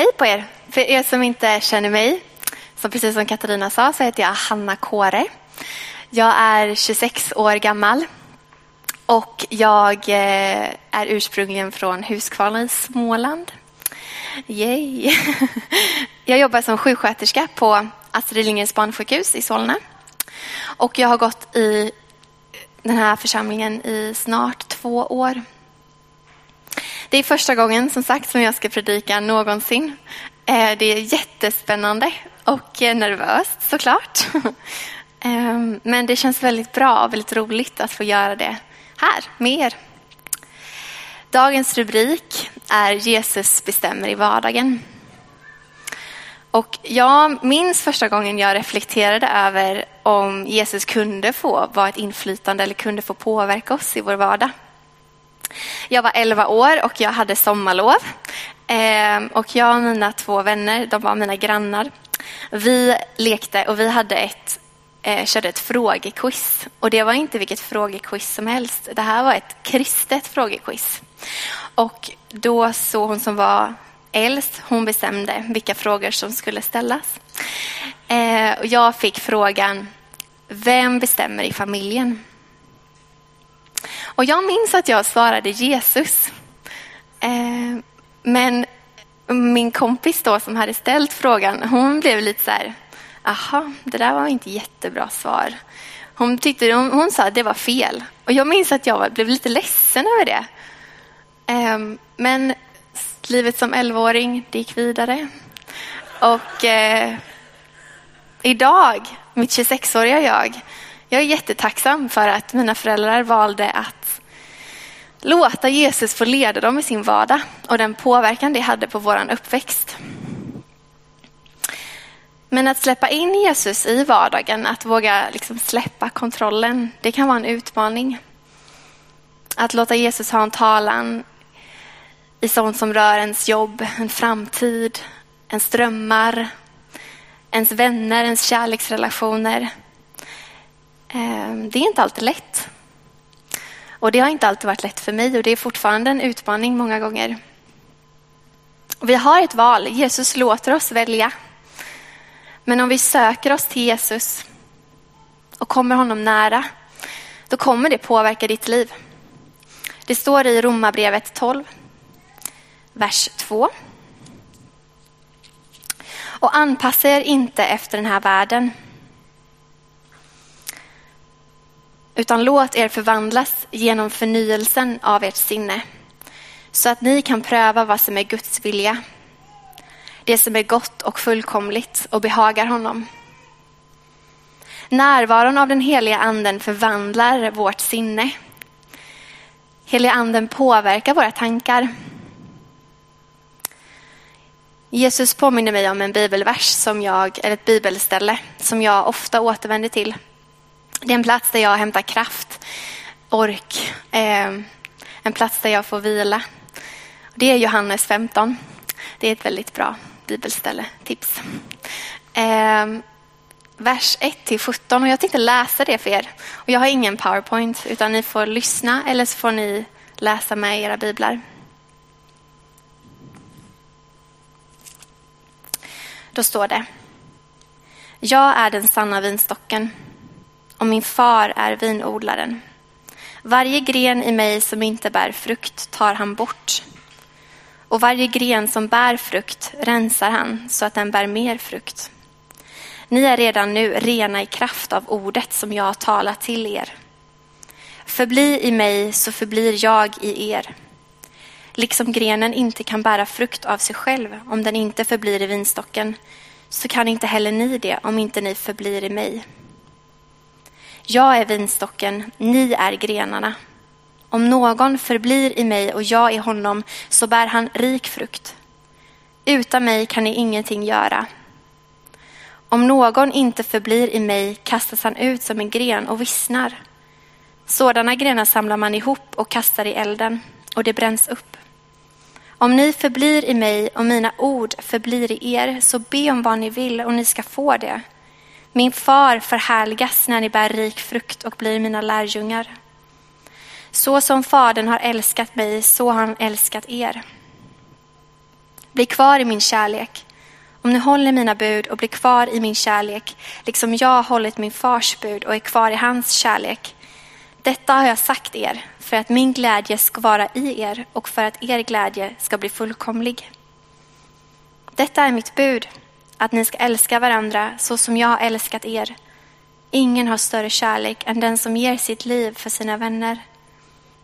Hej på er! För er som inte känner mig, så precis som Katarina sa, så heter jag Hanna Kåre. Jag är 26 år gammal och jag eh, är ursprungligen från Huskvarna i Småland. Yay! Jag jobbar som sjuksköterska på Astrid Lindgrens barnsjukhus i Solna. Och jag har gått i den här församlingen i snart två år. Det är första gången som sagt som jag ska predika någonsin. Eh, det är jättespännande och eh, nervöst såklart. Ehm, men det känns väldigt bra och väldigt roligt att få göra det här med er. Dagens rubrik är Jesus bestämmer i vardagen. Och jag minns första gången jag reflekterade över om Jesus kunde få vara ett inflytande eller kunde få påverka oss i vår vardag. Jag var 11 år och jag hade sommarlov. Ehm, och jag och mina två vänner, de var mina grannar, vi lekte och vi hade ett, eh, körde ett frågequiz. Och det var inte vilket frågequiz som helst. Det här var ett kristet frågequiz. Och då så hon som var äldst, hon bestämde vilka frågor som skulle ställas. Eh, och jag fick frågan, vem bestämmer i familjen? Och jag minns att jag svarade Jesus. Eh, men min kompis då som hade ställt frågan, hon blev lite så här, aha, det där var inte jättebra svar. Hon, tyckte, hon, hon sa att det var fel. Och jag minns att jag blev lite ledsen över det. Eh, men livet som 11-åring, det gick vidare. Och eh, idag, mitt 26-åriga jag, jag är jättetacksam för att mina föräldrar valde att låta Jesus få leda dem i sin vardag och den påverkan det hade på vår uppväxt. Men att släppa in Jesus i vardagen, att våga liksom släppa kontrollen, det kan vara en utmaning. Att låta Jesus ha en talan i sånt som rör ens jobb, en framtid, ens drömmar, ens vänner, ens kärleksrelationer. Ehm, det är inte alltid lätt. Och det har inte alltid varit lätt för mig och det är fortfarande en utmaning många gånger. Vi har ett val. Jesus låter oss välja. Men om vi söker oss till Jesus och kommer honom nära, då kommer det påverka ditt liv. Det står i Romarbrevet 12, vers 2. Och anpassa er inte efter den här världen utan låt er förvandlas genom förnyelsen av ert sinne, så att ni kan pröva vad som är Guds vilja, det som är gott och fullkomligt och behagar honom. Närvaron av den heliga anden förvandlar vårt sinne. Heliga anden påverkar våra tankar. Jesus påminner mig om en bibelvers som jag, eller ett bibelställe som jag ofta återvänder till. Det är en plats där jag hämtar kraft, ork, eh, en plats där jag får vila. Det är Johannes 15. Det är ett väldigt bra bibelställe, tips. Eh, vers 1 till 17 och jag tänkte läsa det för er. Och jag har ingen powerpoint utan ni får lyssna eller så får ni läsa med era biblar. Då står det. Jag är den sanna vinstocken och min far är vinodlaren. Varje gren i mig som inte bär frukt tar han bort. Och varje gren som bär frukt rensar han så att den bär mer frukt. Ni är redan nu rena i kraft av ordet som jag har talat till er. Förbli i mig så förblir jag i er. Liksom grenen inte kan bära frukt av sig själv om den inte förblir i vinstocken, så kan inte heller ni det om inte ni förblir i mig. Jag är vinstocken, ni är grenarna. Om någon förblir i mig och jag i honom så bär han rik frukt. Utan mig kan ni ingenting göra. Om någon inte förblir i mig kastas han ut som en gren och vissnar. Sådana grenar samlar man ihop och kastar i elden och det bränns upp. Om ni förblir i mig och mina ord förblir i er så be om vad ni vill och ni ska få det. Min far förhärligas när ni bär rik frukt och blir mina lärjungar. Så som Fadern har älskat mig, så har han älskat er. Bli kvar i min kärlek. Om ni håller mina bud och blir kvar i min kärlek, liksom jag har hållit min fars bud och är kvar i hans kärlek. Detta har jag sagt er för att min glädje ska vara i er och för att er glädje ska bli fullkomlig. Detta är mitt bud, att ni ska älska varandra så som jag har älskat er. Ingen har större kärlek än den som ger sitt liv för sina vänner.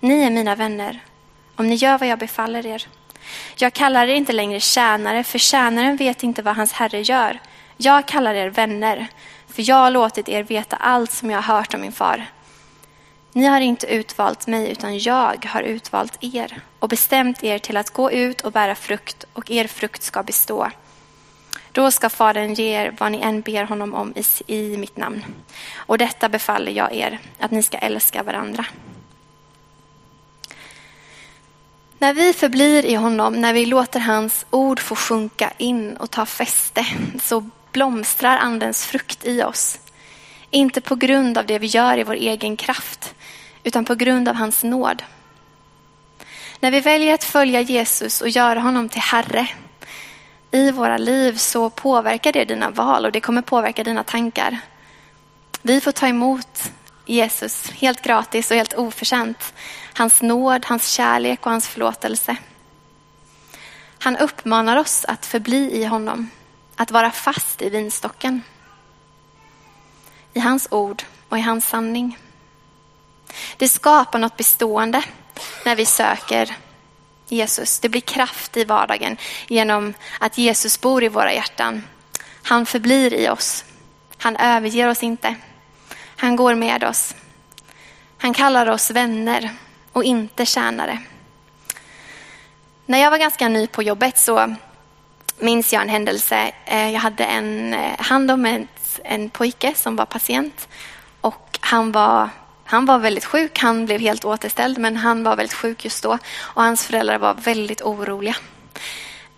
Ni är mina vänner, om ni gör vad jag befaller er. Jag kallar er inte längre tjänare, för tjänaren vet inte vad hans herre gör. Jag kallar er vänner, för jag har låtit er veta allt som jag har hört om min far. Ni har inte utvalt mig, utan jag har utvalt er och bestämt er till att gå ut och bära frukt, och er frukt ska bestå. Då ska Fadern ge er vad ni än ber honom om i, i mitt namn. Och detta befaller jag er, att ni ska älska varandra. När vi förblir i honom, när vi låter hans ord få sjunka in och ta fäste, så blomstrar andens frukt i oss. Inte på grund av det vi gör i vår egen kraft, utan på grund av hans nåd. När vi väljer att följa Jesus och göra honom till Herre i våra liv så påverkar det dina val och det kommer påverka dina tankar. Vi får ta emot Jesus helt gratis och helt oförtjänt. Hans nåd, hans kärlek och hans förlåtelse. Han uppmanar oss att förbli i honom, att vara fast i vinstocken. I hans ord och i hans sanning. Det skapar något bestående när vi söker Jesus. Det blir kraft i vardagen genom att Jesus bor i våra hjärtan. Han förblir i oss. Han överger oss inte. Han går med oss. Han kallar oss vänner och inte tjänare. När jag var ganska ny på jobbet så minns jag en händelse. Eh, jag hade en eh, hand om en, en pojke som var patient och han var han var väldigt sjuk, han blev helt återställd men han var väldigt sjuk just då och hans föräldrar var väldigt oroliga.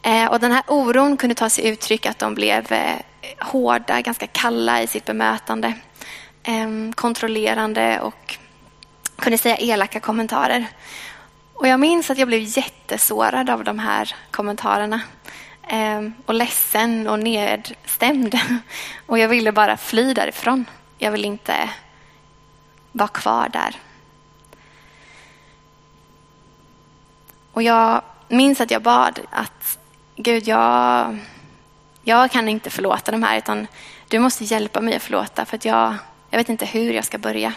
Eh, och den här oron kunde ta sig uttryck att de blev eh, hårda, ganska kalla i sitt bemötande, ehm, kontrollerande och kunde säga elaka kommentarer. Och jag minns att jag blev jättesårad av de här kommentarerna ehm, och ledsen och nedstämd. Och jag ville bara fly därifrån. Jag ville inte var kvar där. Och jag minns att jag bad att Gud, jag, jag kan inte förlåta de här utan du måste hjälpa mig att förlåta för att jag, jag vet inte hur jag ska börja.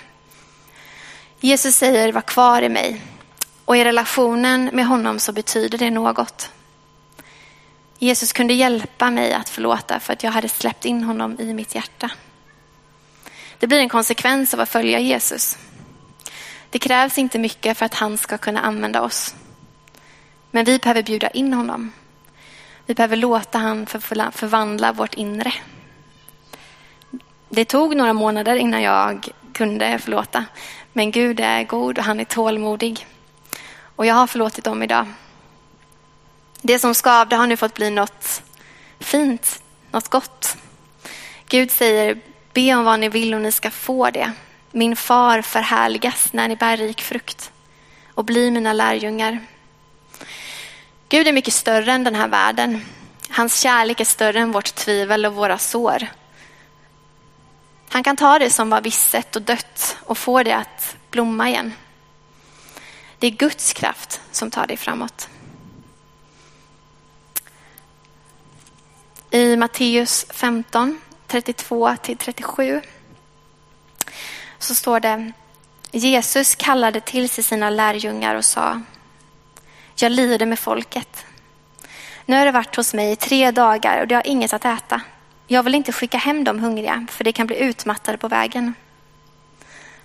Jesus säger var kvar i mig och i relationen med honom så betyder det något. Jesus kunde hjälpa mig att förlåta för att jag hade släppt in honom i mitt hjärta. Det blir en konsekvens av att följa Jesus. Det krävs inte mycket för att han ska kunna använda oss. Men vi behöver bjuda in honom. Vi behöver låta han förvandla vårt inre. Det tog några månader innan jag kunde förlåta. Men Gud är god och han är tålmodig. Och jag har förlåtit dem idag. Det som skavde har nu fått bli något fint, något gott. Gud säger Be om vad ni vill och ni ska få det. Min far förhärligas när ni bär rik frukt och blir mina lärjungar. Gud är mycket större än den här världen. Hans kärlek är större än vårt tvivel och våra sår. Han kan ta det som var visset och dött och få det att blomma igen. Det är Guds kraft som tar dig framåt. I Matteus 15 32 till 37 så står det Jesus kallade till sig sina lärjungar och sa Jag lider med folket. Nu har det varit hos mig i tre dagar och de har inget att äta. Jag vill inte skicka hem dem hungriga för de kan bli utmattade på vägen.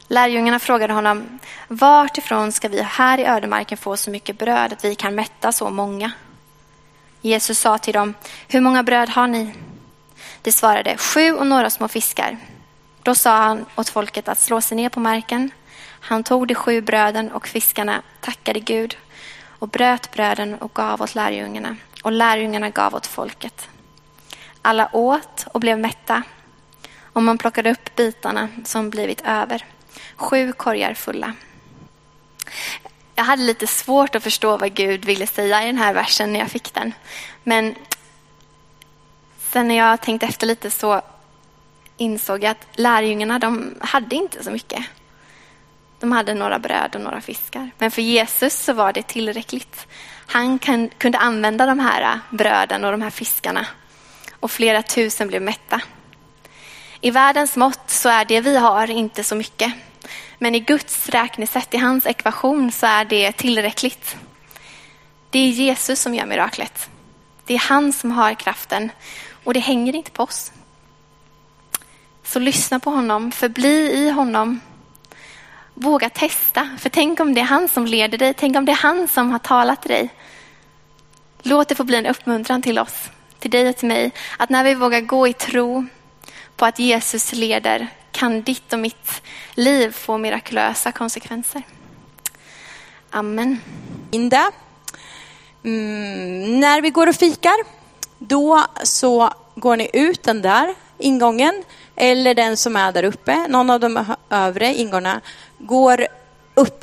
Lärjungarna frågade honom Vart ifrån ska vi här i ödemarken få så mycket bröd att vi kan mätta så många? Jesus sa till dem Hur många bröd har ni? De svarade sju och några små fiskar. Då sa han åt folket att slå sig ner på marken. Han tog de sju bröden och fiskarna, tackade Gud och bröt bröden och gav åt lärjungarna och lärjungarna gav åt folket. Alla åt och blev mätta och man plockade upp bitarna som blivit över, sju korgar fulla. jag hade lite svårt att förstå vad Gud ville säga i den här versen när jag fick den. Men sen när jag tänkte efter lite så insåg jag att lärjungarna de hade inte så mycket. De hade några bröd och några fiskar. Men för Jesus så var det tillräckligt. Han kan, kunde använda de här bröden och de här fiskarna. Och flera tusen blev mätta. I världens mått så är det vi har inte så mycket. Men i Guds räknesätt, i hans ekvation, så är det tillräckligt. Det är Jesus som gör miraklet. Det är han som har kraften och det hänger inte på oss. Så lyssna på honom, förbli i honom. Våga testa, för tänk om det är han som leder dig, tänk om det är han som har talat till dig. Låt det få bli en uppmuntran till oss, till dig och till mig, att när vi vågar gå i tro på att Jesus leder kan ditt och mitt liv få mirakulösa konsekvenser. Amen. Linda. Mm, när vi går och fikar, då så går ni ut den där ingången eller den som är där uppe. Någon av de övre ingångarna går uppåt